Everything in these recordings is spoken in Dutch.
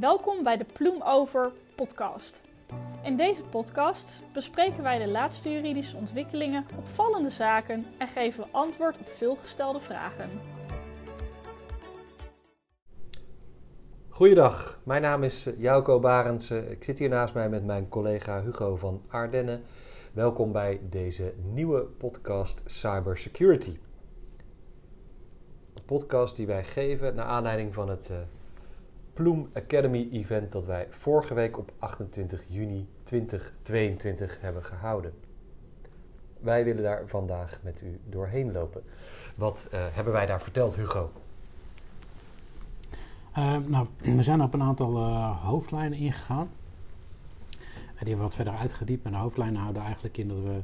Welkom bij de Ploem Over podcast. In deze podcast bespreken wij de laatste juridische ontwikkelingen, opvallende zaken en geven we antwoord op veelgestelde vragen. Goeiedag, mijn naam is eh, Jouko Barendse. Ik zit hier naast mij met mijn collega Hugo van Ardenne. Welkom bij deze nieuwe podcast Cybersecurity. Een podcast die wij geven naar aanleiding van het uh, Ploem Academy event dat wij vorige week op 28 juni 2022 hebben gehouden. Wij willen daar vandaag met u doorheen lopen. Wat uh, hebben wij daar verteld, Hugo? Uh, nou, we zijn op een aantal uh, hoofdlijnen ingegaan. die hebben we wat verder uitgediept. En de hoofdlijnen houden eigenlijk in dat we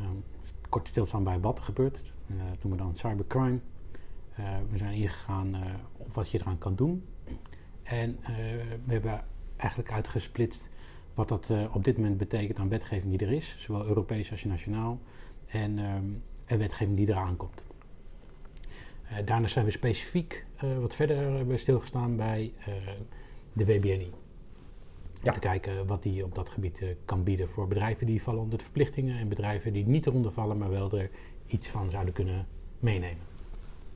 um, kort stilstaan bij wat er gebeurt. Dat noemen we dan cybercrime. we zijn ingegaan op wat je eraan kan doen. En we hebben eigenlijk uitgesplitst wat dat op dit moment betekent aan wetgeving die er is. Zowel Europees als nationaal. En, um, en wetgeving die eraan komt. Uh, daarna zijn we specifiek wat verder hebben stilgestaan bij de WBNI. Ja. Om te kijken wat die op dat gebied kan bieden voor bedrijven die vallen onder de verplichtingen en bedrijven die niet eronder vallen, maar wel er iets van zouden kunnen meenemen.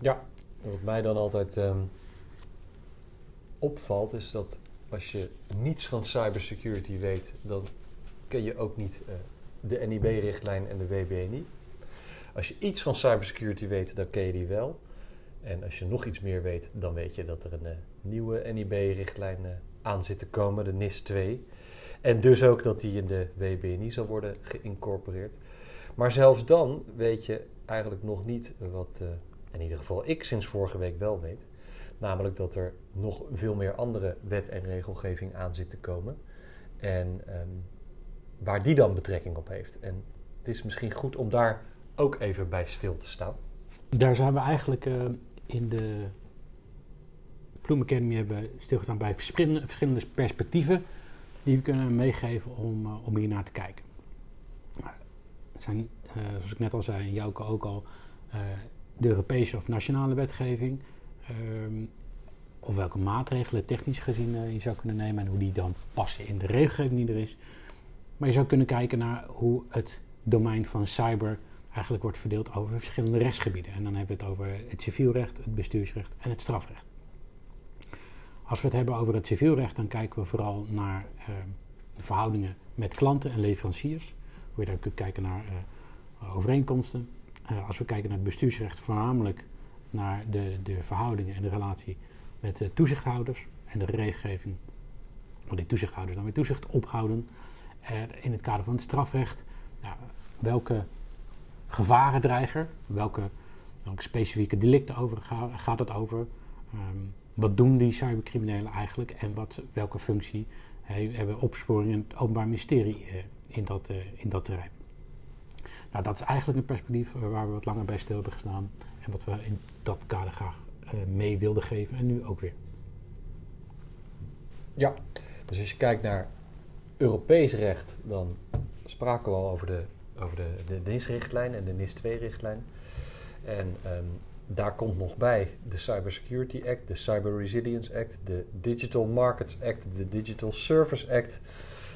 Ja, wat mij dan altijd um, opvalt is dat als je niets van cybersecurity weet, dan ken je ook niet de NIB-richtlijn en de WBNI. Als je iets van cybersecurity weet, dan ken je die wel. En als je nog iets meer weet, dan weet je dat er een uh, nieuwe NIB-richtlijn uh, aan zit te komen, de NIS 2. En dus ook dat die in de WBNI zal worden geïncorporeerd. Maar zelfs dan weet je eigenlijk nog niet wat, in ieder geval ik sinds vorige week wel weet. Namelijk dat er nog veel meer andere wet en regelgeving aan zit te komen. En um, waar die dan betrekking op heeft. En het is misschien goed om daar ook even bij stil te staan. Daar zijn we eigenlijk in de Bloem Academy hebben stilgestaan bij verschillende, verschillende perspectieven die we kunnen meegeven om, uh, om hier naar te kijken. Het zijn, uh, zoals ik net al zei, en Jouke ook al, de Europese of nationale wetgeving. Um, of welke maatregelen technisch gezien je zou kunnen nemen en hoe die dan passen in de regelgeving die er is. Maar je zou kunnen kijken naar hoe het domein van cyber eigenlijk wordt verdeeld over verschillende rechtsgebieden. En dan hebben we het over het civielrecht, het bestuursrecht en het strafrecht. Als we het hebben over het civielrecht, dan kijken we vooral naar uh, de verhoudingen met klanten en leveranciers. Hoe je daar kunt kijken naar uh, overeenkomsten. Uh, als we kijken naar het bestuursrecht, voornamelijk naar de, de verhoudingen en de relatie met de toezichthouders en de regelgeving waar die toezichthouders dan weer toezicht ophouden. in het kader van het strafrecht, nou, welke gevarendreiger. Welke, welke specifieke delicten over gaat, het over? Um, wat doen die cybercriminelen eigenlijk en wat, welke functie he, hebben opsporingen in het openbaar ministerie uh, in, dat, uh, in dat terrein? Nou, dat is eigenlijk een perspectief uh, waar we wat langer bij stil hebben gestaan en wat we in dat kader graag mee wilden geven en nu ook weer. Ja, dus als je kijkt naar Europees recht, dan spraken we al over de over de, de NIS-richtlijn en de NIS-2-richtlijn. En um, daar komt nog bij de Cybersecurity Act, de Cyber Resilience Act, de Digital Markets Act, de Digital Service Act,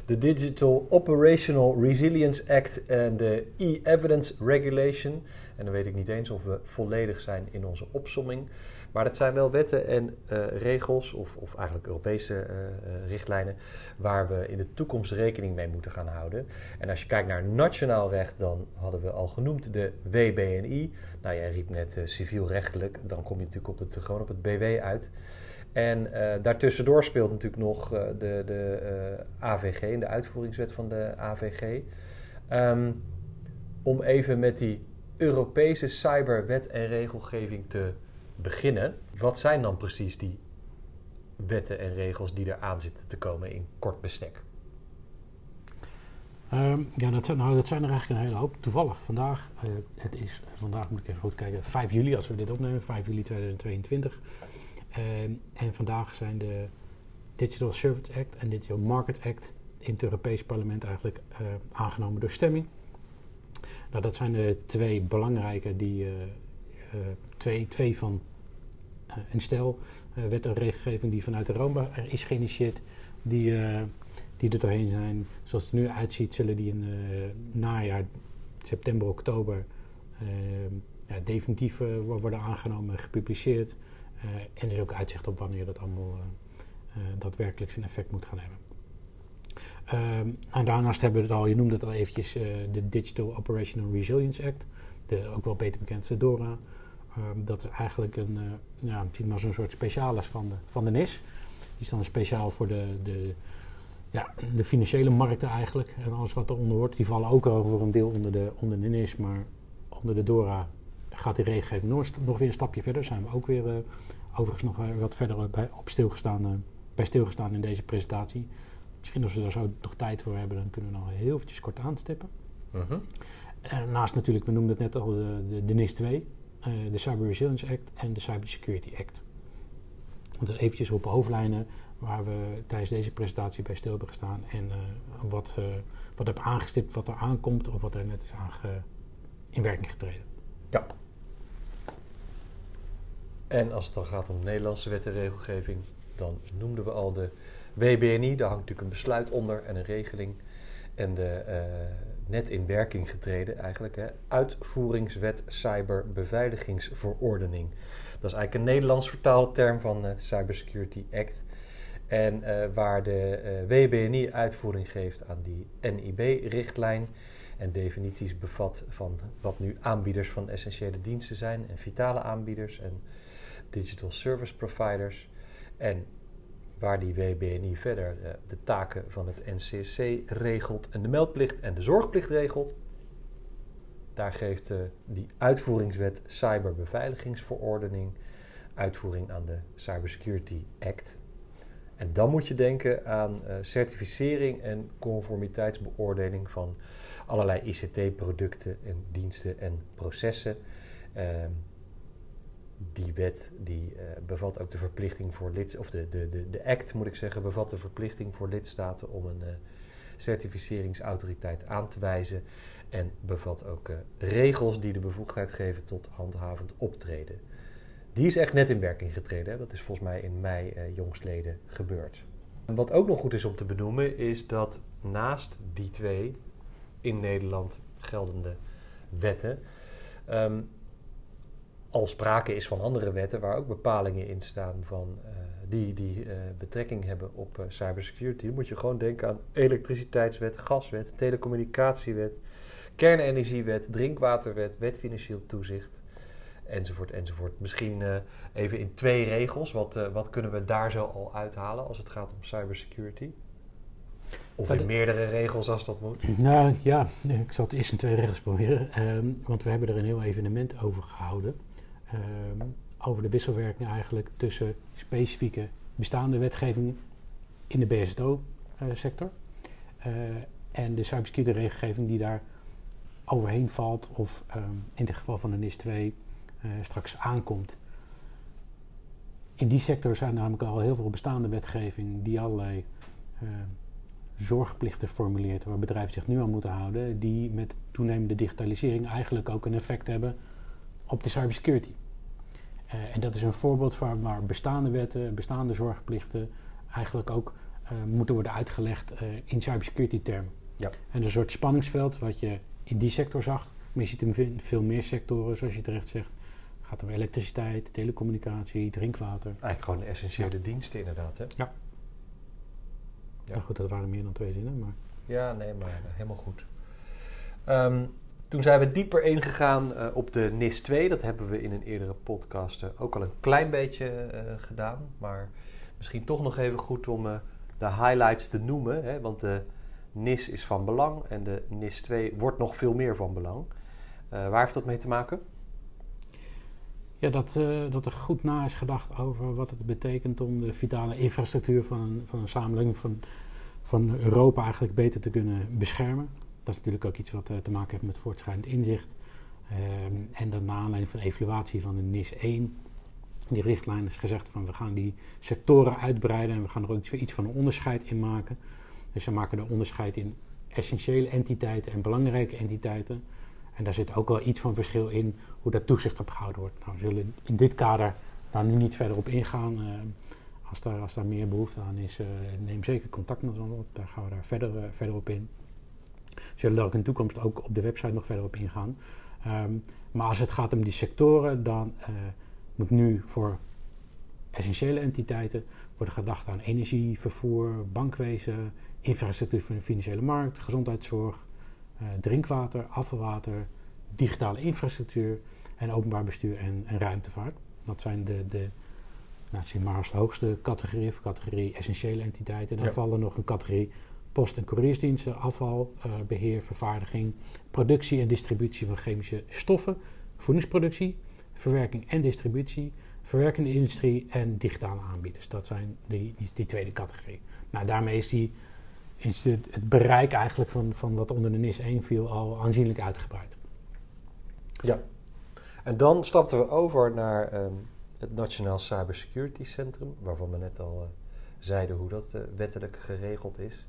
de Digital Operational Resilience Act en de E-Evidence Regulation. En dan weet ik niet eens of we volledig zijn in onze opsomming. Maar dat zijn wel wetten en uh, regels, of, of, eigenlijk Europese uh, uh, richtlijnen, waar we in de toekomst rekening mee moeten gaan houden. En als je kijkt naar nationaal recht, dan hadden we al genoemd de WBNI. Nou, jij riep net civielrechtelijk, dan kom je natuurlijk op het, gewoon op het BW uit. En daartussendoor speelt natuurlijk nog de, de AVG, de uitvoeringswet van de AVG. Um, om even met die Europese cyberwet en regelgeving te beginnen. Wat zijn dan precies die wetten en regels die er aan zitten te komen in kort bestek? Um, ja, dat nou, dat zijn er eigenlijk een hele hoop. Toevallig vandaag, uh, het is, vandaag moet ik even goed kijken, 5 juli als we dit opnemen, 5 juli 2022. Uh, en vandaag zijn de Digital Service Act en Digital Market Act in het Europees Parlement eigenlijk uh, aangenomen door stemming. Nou, dat zijn de twee belangrijke die, twee, twee van een stel, wet en regelgeving die vanuit Europa is geïnitieerd, die, die er doorheen zijn. Zoals het er nu uitziet, zullen die in najaar, september, oktober, ja, definitief worden aangenomen, gepubliceerd. en er is ook uitzicht op wanneer dat allemaal daadwerkelijk zijn effect moet gaan hebben. Um, en daarnaast hebben we het al, je noemde het al eventjes, uh, de Digital Operational Resilience Act, de, ook wel beter bekend als DORA. Um, dat is eigenlijk een, uh, ja, maar zo'n soort specialis van de, van de NIS. Die is dan speciaal voor de, de, ja, de financiële markten eigenlijk. En alles wat eronder hoort, die vallen ook al voor een deel onder de, onder de NIS. Maar onder de DORA gaat die regelgeving nog, weer een stapje verder. Zijn we ook weer uh, overigens nog wat verder bij, op stilgestaan, bij stilgestaan in deze presentatie. Misschien als we daar zo nog tijd voor hebben, dan kunnen we nog heel eventjes kort aanstippen. En naast natuurlijk, we noemden het net al, de, de, de NIS 2, uh, de Cyber Resilience Act en de Cyber Security Act. Dat is eventjes op hoofdlijnen waar we tijdens deze presentatie bij stil hebben gestaan en uh, wat, uh, wat heb aangestipt, wat er aankomt of wat er net is aange, in werking getreden. Ja. En als het dan gaat om Nederlandse wet en regelgeving, dan noemden we al de WBNI, daar hangt natuurlijk een besluit onder en een regeling. En de uh, net in werking getreden eigenlijk, hè, uitvoeringswet cyberbeveiligingsverordening. Dat is eigenlijk een Nederlands vertaalterm van de Cybersecurity Act. En uh, waar de WBNI uitvoering geeft aan die NIB-richtlijn en definities bevat van wat nu aanbieders van essentiële diensten zijn en vitale aanbieders en digital service providers. En waar die WBNI verder de, eh, de taken van het NCC regelt en de meldplicht en de zorgplicht regelt. Daar geeft uh, die uitvoeringswet Cyberbeveiligingsverordening uitvoering aan de Cybersecurity Act. En dan moet je denken aan uh, certificering en conformiteitsbeoordeling van allerlei ICT-producten en diensten en processen. Die wet die uh, bevat ook de verplichting voor lid, of de, de, de, de act moet ik zeggen, bevat de verplichting voor lidstaten om een uh, certificeringsautoriteit aan te wijzen. En bevat ook uh, regels die de bevoegdheid geven tot handhavend optreden. Die is echt net in werking getreden. Hè? Dat is volgens mij in mei jongstleden gebeurd. Wat ook nog goed is om te benoemen, is dat naast die twee in Nederland geldende wetten. Um, al sprake is van andere wetten waar ook bepalingen in staan van, uh, die, die uh, betrekking hebben op uh, cybersecurity. Dan moet je gewoon denken aan elektriciteitswet, gaswet, telecommunicatiewet, kernenergiewet, drinkwaterwet, wet financieel toezicht, enzovoort, enzovoort. Misschien even in twee regels, wat, wat kunnen we daar zo al uithalen als het gaat om cybersecurity? Of in meerdere regels als dat moet? Nou ja, ik zal het eerst in twee regels proberen. Ehm, want we hebben er een heel evenement over gehouden. Ehm, over de wisselwerking eigenlijk tussen specifieke bestaande wetgevingen in de BSO-sector uh, eh, en de cybersecurity regelgeving die daar overheen valt of um, in het geval van de NIS 2 uh, eh, straks aankomt. In die sector zijn namelijk al heel veel bestaande wetgeving die allerlei uh, zorgplichten formuleert waar bedrijven zich nu aan moeten houden, die met toenemende digitalisering eigenlijk ook een effect hebben op de cybersecurity. Uh, en dat is een voorbeeld van waar bestaande wetten, bestaande zorgplichten eigenlijk ook uh, moeten worden uitgelegd uh, in cybersecurity termen. Ja. En een soort spanningsveld wat je in die sector zag, maar je ziet in veel meer sectoren, zoals je terecht zegt. Het gaat om elektriciteit, telecommunicatie, drinkwater. Eigenlijk gewoon essentiële diensten inderdaad, hè? Ja. ja. Nou goed, dat waren meer dan twee zinnen, maar... Ja, nee, maar helemaal goed. Um, toen zijn we dieper ingegaan uh, op de NIS 2. Dat hebben we in een eerdere podcast uh, ook al een klein beetje uh, gedaan. Maar misschien toch nog even goed om de highlights te noemen. Hè? Want de NIS is van belang en de NIS 2 wordt nog veel meer van belang. waar heeft dat mee te maken? Ja, dat, dat er goed na is gedacht over wat het betekent om de vitale infrastructuur van een, van een samenleving van, van Europa eigenlijk beter te kunnen beschermen. Dat is natuurlijk ook iets wat uh, te maken heeft met voortschrijdend inzicht. Um, en dan naar aanleiding van evaluatie van de NIS 1, die richtlijn is gezegd van we gaan die sectoren uitbreiden en we gaan er ook iets van een onderscheid in maken. Dus we maken er onderscheid in essentiële entiteiten en belangrijke entiteiten. En daar zit ook wel iets van verschil in hoe dat toezicht op gehouden wordt. Nou, we zullen in dit kader daar nu niet verder op ingaan. Eh, als, daar, als daar meer behoefte aan is, neem zeker contact met ons op. Daar gaan we daar verder, verder op in. Zullen er ook in de toekomst ook op de website nog verder op ingaan. Ehm, maar als het gaat om die sectoren, dan moet nu voor essentiële entiteiten worden gedacht aan energie, vervoer, bankwezen, infrastructuur voor de financiële markt, gezondheidszorg, uh, drinkwater, afvalwater, digitale infrastructuur en openbaar bestuur en, en ruimtevaart. Dat zijn de, de nou, maar als de hoogste categorie, of categorie essentiële entiteiten. En dan vallen nog een categorie post- en couriersdiensten, afval, uh, beheer, vervaardiging, productie en distributie van chemische stoffen, voedingsproductie, verwerking en distributie, verwerkende industrie en digitale aanbieders. Dat zijn die, die, tweede categorie. Nou, daarmee is, die, is het, het, bereik eigenlijk van, van wat onder de NIS 1 viel al aanzienlijk uitgebreid. Ja, en dan stapten we over naar um, het Nationaal Cybersecurity Centrum, waarvan we net al uh, zeiden hoe dat uh, wettelijk geregeld is.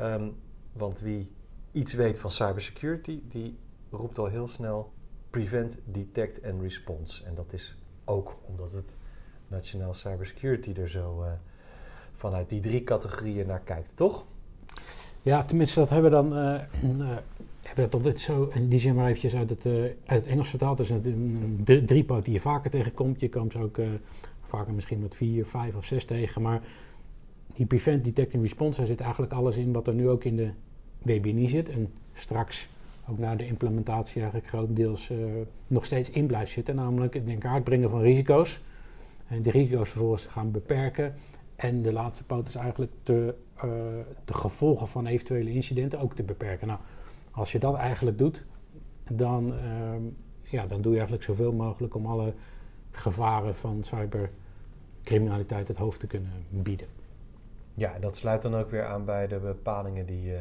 Um, want wie iets weet van cybersecurity, die roept al heel snel prevent, detect en response. En dat is ook omdat het Nationaal Cybersecurity er zo uh, vanuit die drie categorieën naar kijkt, toch? Ja, tenminste, dat hebben we dan. Uh, uh, hebben we altijd zo, in die zin maar eventjes uit het, uit het Engels vertaald. Dus een, een driepoot die je vaker tegenkomt. Je komt ze ook vaker misschien met vier, vijf of zes tegen. Maar die Prevent, Detect Response, daar zit eigenlijk alles in wat er nu ook in de WBNI zit. En straks ook naar de implementatie eigenlijk grotendeels uh, nog steeds in blijft zitten. Namelijk het in kaart brengen van risico's. En die risico's vervolgens gaan beperken. En de laatste poot is eigenlijk de, uh, de gevolgen van eventuele incidenten ook te beperken. Nou, als je dat eigenlijk doet, dan, uh, ja, dan doe je eigenlijk zoveel mogelijk om alle gevaren van cybercriminaliteit het hoofd te kunnen bieden. Ja, dat sluit dan ook weer aan bij de bepalingen die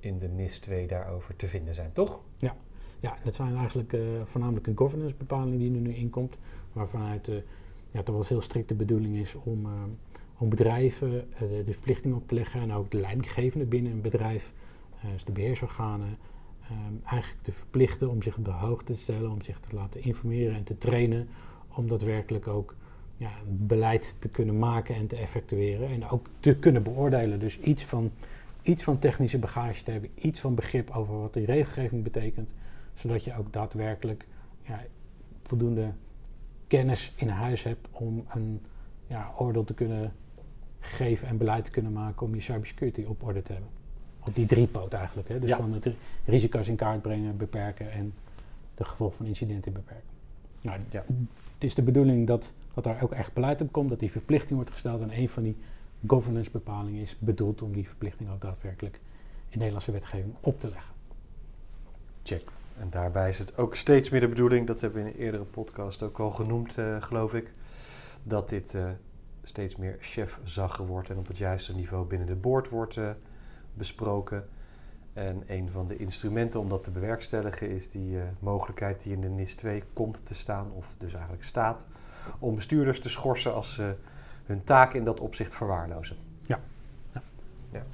in de NIS 2 daarover te vinden zijn, toch? Ja, ja dat zijn eigenlijk uh, voornamelijk een governance bepaling die er nu inkomt, waarvanuit uh, ja, toch wel heel strikte bedoeling is om, om bedrijven de, de verplichting op te leggen en ook de leidinggevende binnen een bedrijf, dus de beheersorganen, eigenlijk te verplichten om zich op de hoogte te stellen, om zich te laten informeren en te trainen, om daadwerkelijk ook ja, beleid te kunnen maken en te effectueren en ook te kunnen beoordelen. Dus iets van iets van technische bagage te hebben, iets van begrip over wat die regelgeving betekent, zodat je ook daadwerkelijk ja, voldoende kennis in huis hebt om een ja, oordeel te kunnen geven en beleid te kunnen maken om je cybersecurity op orde te hebben. Op die drie poot eigenlijk. Hè? Dus van het risico's in kaart brengen, beperken en de gevolgen van incidenten beperken. Nou, ja. Het is de bedoeling dat, dat daar ook echt beleid op komt, dat die verplichting wordt gesteld. En een van die governance bepaling is bedoeld om die verplichting ook daadwerkelijk in Nederlandse wetgeving op te leggen. Check. En daarbij is het ook steeds meer de bedoeling, dat hebben we in een eerdere podcast ook al genoemd, uh, geloof ik, dat dit uh, steeds meer chefzagger wordt en op het juiste niveau binnen de boord wordt uh, besproken. En een van de instrumenten om dat te bewerkstelligen is die mogelijkheid die in de NIS 2 komt te staan, of dus eigenlijk staat, om bestuurders te schorsen als ze hun taak in dat opzicht verwaarlozen. Ja. ja. ja.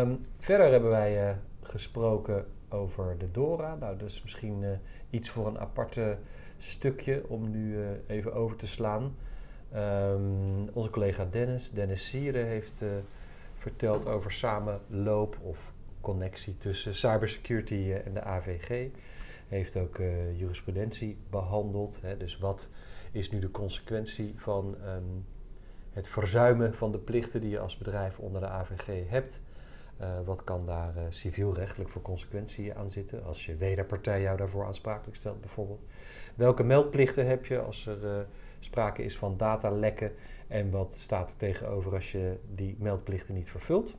Um, verder hebben wij uh, gesproken over de Dora. Nou, dus misschien uh, iets voor een aparte stukje om nu even over te slaan. Um, onze collega Dennis, Dennis Sieren, heeft verteld over samenloop of connectie tussen cybersecurity en de AVG. Heeft ook jurisprudentie behandeld. Hè, dus wat is nu de consequentie van ehm, het verzuimen van de plichten die je als bedrijf onder de AVG hebt. Uh, wat kan daar civielrechtelijk voor consequenties aan zitten als je wederpartij jou daarvoor aansprakelijk stelt bijvoorbeeld? Welke meldplichten heb je als er sprake is van datalekken en wat staat er tegenover als je die meldplichten niet vervult?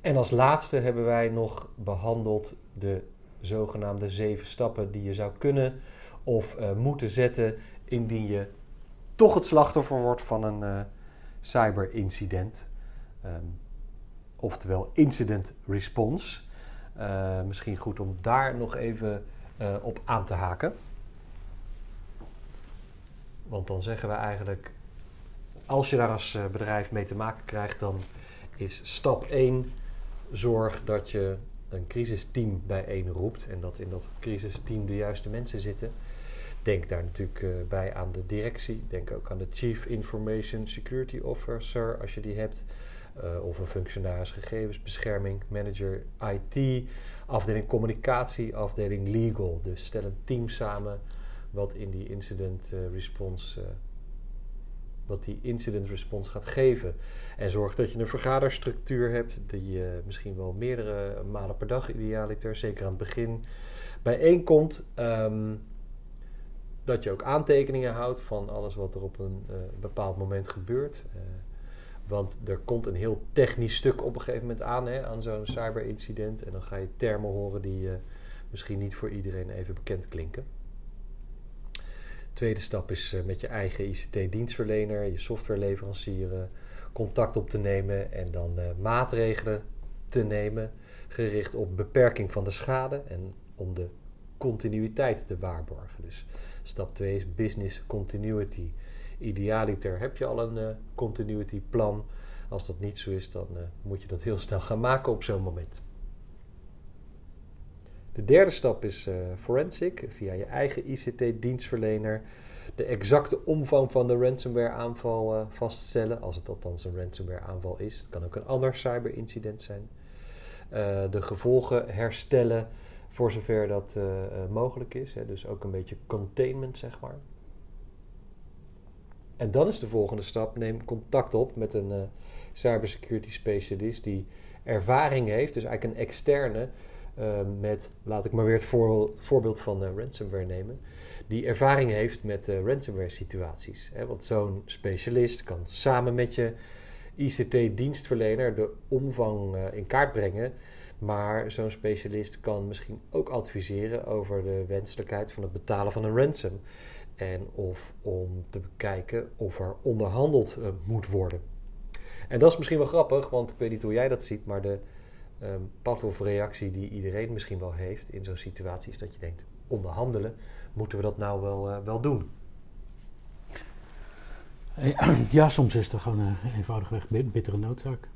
En als laatste hebben wij nog behandeld de zogenaamde zeven stappen die je zou kunnen of uh, moeten zetten indien je toch het slachtoffer wordt van een uh, cyberincident. Um, oftewel incident response. Uh, misschien goed om daar nog even op aan te haken. Want dan zeggen we eigenlijk, als je daar als bedrijf mee te maken krijgt, dan is stap 1 zorg dat je een crisisteam bijeen roept en dat in dat crisisteam de juiste mensen zitten denk daar natuurlijk eh, bij aan de directie. Denk ook aan de Chief Information Security Officer, als je die hebt. Uh, of een functionaris gegevensbescherming, manager IT, afdeling communicatie, afdeling legal. Dus stel een team samen wat in die incident uh, response wat die incident response gaat geven. En zorg dat je een vergaderstructuur hebt die je misschien wel meerdere malen per dag idealiter, zeker aan het begin, bijeenkomt. Um, dat je ook aantekeningen houdt van alles wat er op een uh, bepaald moment gebeurt. Want er komt een heel technisch stuk op een gegeven moment aan, hè, aan zo'n cyberincident. En dan ga je termen horen die misschien niet voor iedereen even bekend klinken. Tweede stap is met je eigen ICT-dienstverlener, je softwareleverancier, contact op te nemen en dan maatregelen te nemen gericht op beperking van de schade en om de continuïteit te waarborgen. Dus Stap 2 is business continuity. Idealiter heb je al een continuity plan. Als dat niet zo is, dan moet je dat heel snel gaan maken op zo'n moment. De derde stap is uh, forensic, via je eigen ICT-dienstverlener. De exacte omvang van de ransomware-aanval vaststellen, als het althans een ransomware-aanval is. Het kan ook een ander cyberincident zijn. de gevolgen herstellen voor zover dat mogelijk is. Hè, dus ook een beetje containment, zeg maar. En dan is de volgende stap: neem contact op met een cybersecurity specialist die ervaring heeft, dus eigenlijk een externe, uh, met, laat ik maar weer het voorbeeld, van ransomware nemen, die ervaring heeft met ransomware situaties. Hè, want zo'n specialist kan samen met je ICT-dienstverlener de omvang in kaart brengen maar zo'n specialist kan misschien ook adviseren over de wenselijkheid van het betalen van een ransom. En of om te bekijken of er onderhandeld uh, moet worden. En dat is misschien wel grappig, want ik weet niet hoe jij dat ziet, maar de um, of reactie die iedereen misschien wel heeft in zo'n situatie is dat je denkt: onderhandelen, moeten we dat nou wel, uh, wel doen? Ja, soms is het gewoon een eenvoudigweg bittere noodzaak.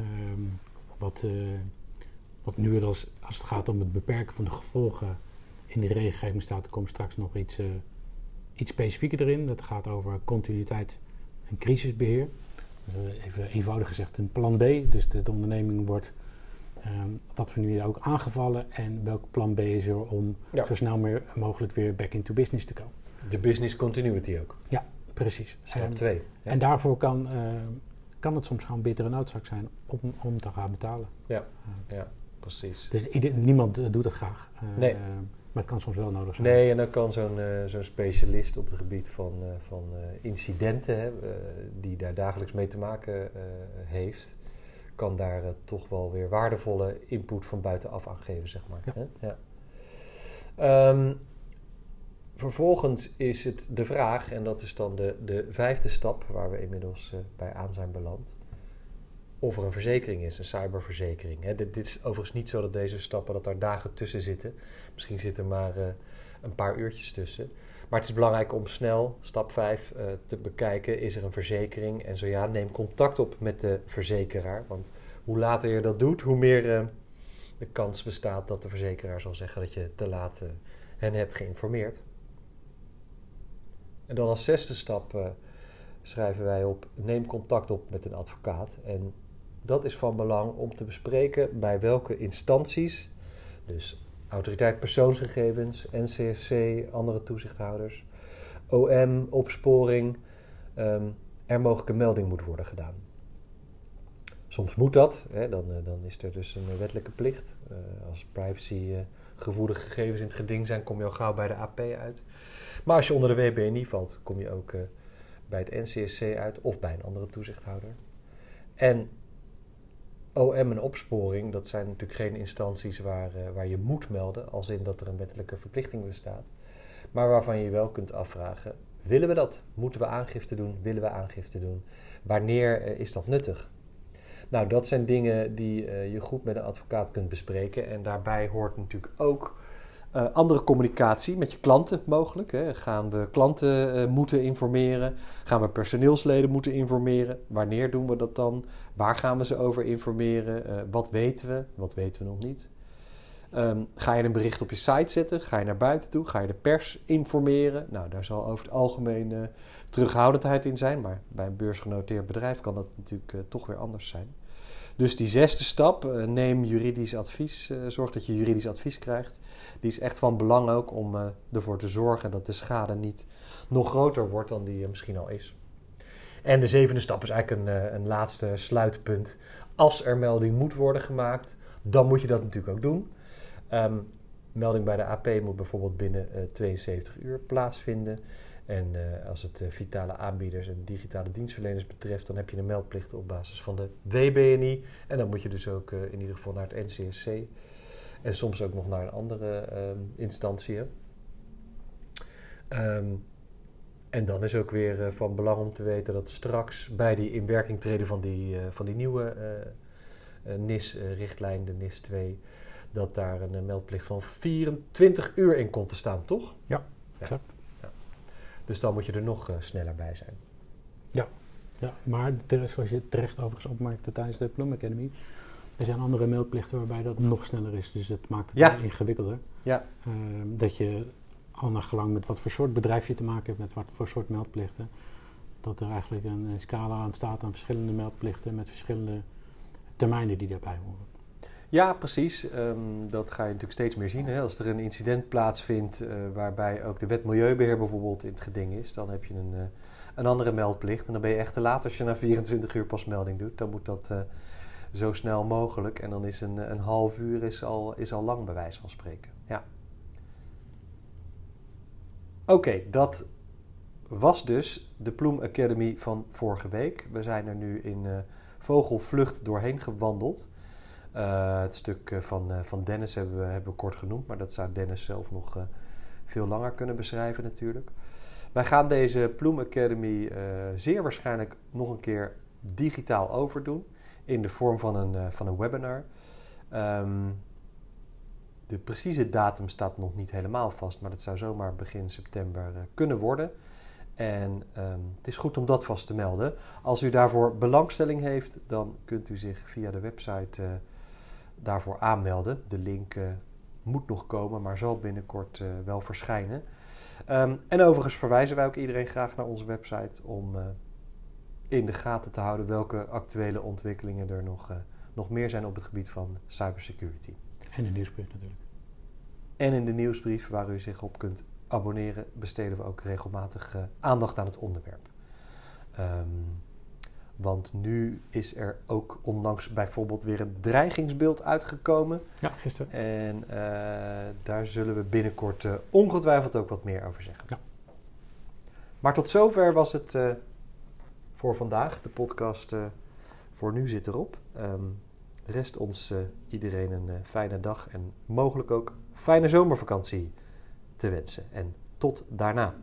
Um, wat, wat nu als, als het gaat om het beperken van de gevolgen in de regelgeving staat, er komt straks nog iets, uh, iets specifieker erin. Dat gaat over continuïteit en crisisbeheer. Even eenvoudig gezegd een plan B. Dus de onderneming wordt um, wat voor nu ook aangevallen. En welk plan B is er om ja. zo snel meer mogelijk weer back into business te komen. De business continuity ook. Ja, precies. Stap 2. Ja. En daarvoor kan, uh, kan het soms gewoon bittere noodzaak zijn om, om te gaan betalen. Ja, ja precies. Dus niemand uh, doet dat graag. Nee. maar het kan soms wel nodig zijn. Nee, en dan kan zo'n uh, zo'n specialist op het gebied van, van incidenten, hè, die daar dagelijks mee te maken heeft, kan daar toch wel weer waardevolle input van buitenaf aan geven, zeg maar. Ja. Hè? Ja. Um, vervolgens is het de vraag, en dat is dan de, de vijfde stap waar we inmiddels bij aan zijn beland of er een verzekering is, een cyberverzekering. Hè. Dit, dit, is overigens niet zo dat deze stappen, dat daar dagen tussen zitten. Misschien zitten er maar uh, een paar uurtjes tussen. Maar het is belangrijk om snel, stap 5, uh, te bekijken, is er een verzekering? En zo ja, neem contact op met de verzekeraar. Want hoe later je dat doet, hoe meer uh, de kans bestaat dat de verzekeraar zal zeggen dat je te laat hen hebt geïnformeerd. En dan als zesde stap schrijven wij op: neem contact op met een advocaat. En dat is van belang om te bespreken bij welke instanties, dus Autoriteit Persoonsgegevens, NCSC, andere toezichthouders, OM, opsporing, um, er mogelijk een melding moet worden gedaan. Soms moet dat, hè, dan, uh, dan is er dus een wettelijke plicht. Uh, als privacygevoelige uh, gegevens in het geding zijn, kom je al gauw bij de AP uit. Maar als je onder de WBNI valt, kom je ook bij het NCSC uit of bij een andere toezichthouder. En OM en opsporing, dat zijn natuurlijk geen instanties waar, uh, waar je moet melden, als in dat er een wettelijke verplichting bestaat. Maar waarvan je wel kunt afvragen: willen we dat? Moeten we aangifte doen? Willen we aangifte doen? Wanneer uh, is dat nuttig? Nou, dat zijn dingen die uh, je goed met een advocaat kunt bespreken. En daarbij hoort natuurlijk ook uh, andere communicatie met je klanten mogelijk. Hè. Gaan we klanten uh, moeten informeren? Gaan we personeelsleden moeten informeren? Wanneer doen we dat dan? Waar gaan we ze over informeren? Uh, wat weten we? Wat weten we nog niet? Ehm, ga je een bericht op je site zetten? Ga je naar buiten toe? Ga je de pers informeren? Nou, daar zal over het algemeen terughoudendheid in zijn. Maar bij een beursgenoteerd bedrijf kan dat natuurlijk toch weer anders zijn. Dus die zesde stap, uh, neem juridisch advies. zorg dat je juridisch advies krijgt. Die is echt van belang ook om ervoor te zorgen dat de schade niet nog groter wordt dan die misschien al is. En de zevende stap is eigenlijk een, een laatste sluitpunt. Als er melding moet worden gemaakt, dan moet je dat natuurlijk ook doen. Um, melding bij de AP moet bijvoorbeeld binnen uh, eh, 72 uur plaatsvinden. En uh, als het uh, vitale aanbieders en digitale dienstverleners betreft, dan heb je een meldplicht op basis van de WBNI. En dan moet je dus ook in ieder geval naar het NCSC. En soms ook nog naar een andere um, instantie. Um, en dan is ook weer van belang om te weten dat straks bij die inwerking treden van die, van die nieuwe NIS-richtlijn, de NIS 2 dat daar een eh, meldplicht van 24 uur in komt te staan, toch? Ja, exact. Dus dan moet je er nog uh, sneller bij zijn. Ja, ja maar zoals je terecht overigens opmerkte tijdens de Plum Academy, er zijn andere meldplichten waarbij dat nog sneller is. Dus het maakt het ja. ingewikkelder. Ja. Uh, dat je al naar gelang met wat voor soort bedrijf je te maken hebt, met wat voor soort meldplichten, dat er eigenlijk een scala aan staat aan verschillende meldplichten met verschillende termijnen die daarbij horen. Ja, precies. Ehm, dat ga je natuurlijk steeds meer zien. Hè. Als er een incident plaatsvindt uh, waarbij ook de wet milieubeheer bijvoorbeeld in het geding is, dan heb je een, uh, een andere meldplicht. En dan ben je echt te laat als je na 24 uur pas melding doet. Dan moet dat uh, zo snel mogelijk. En dan is een, een half uur is al, is al lang bij wijze van spreken. Ja. Oké, dat was dus de Ploem Academy van vorige week. We zijn er nu in vogelvlucht doorheen gewandeld. Uh, het stuk eh, van, uh, van Dennis hebben we, hebben kort genoemd, maar dat zou Dennis zelf nog veel langer kunnen beschrijven natuurlijk. Wij gaan deze Ploem Academy zeer waarschijnlijk nog een keer digitaal overdoen in de vorm van een, van een webinar. Um, de precieze datum staat nog niet helemaal vast, maar dat zou zomaar begin september kunnen worden. En um, het is goed om dat vast te melden. Als u daarvoor belangstelling heeft, dan kunt u zich via de website daarvoor aanmelden. De link uh, moet nog komen, maar zal binnenkort uh, wel verschijnen. Um, en overigens verwijzen wij ook iedereen graag naar onze website om uh, in de gaten te houden welke actuele ontwikkelingen er nog, nog meer zijn op het gebied van cybersecurity. En de nieuwsbrief natuurlijk. En in de nieuwsbrief waar u zich op kunt abonneren, besteden we ook regelmatig aandacht aan het onderwerp. Um, want nu is er ook onlangs bijvoorbeeld weer een dreigingsbeeld uitgekomen. Ja, gisteren. En uh, daar zullen we binnenkort uh, ongetwijfeld ook wat meer over zeggen. Ja. Maar tot zover was het uh, voor vandaag. De podcast voor nu zit erop. Um, rest ons iedereen een fijne dag en mogelijk ook fijne zomervakantie te wensen. En tot daarna.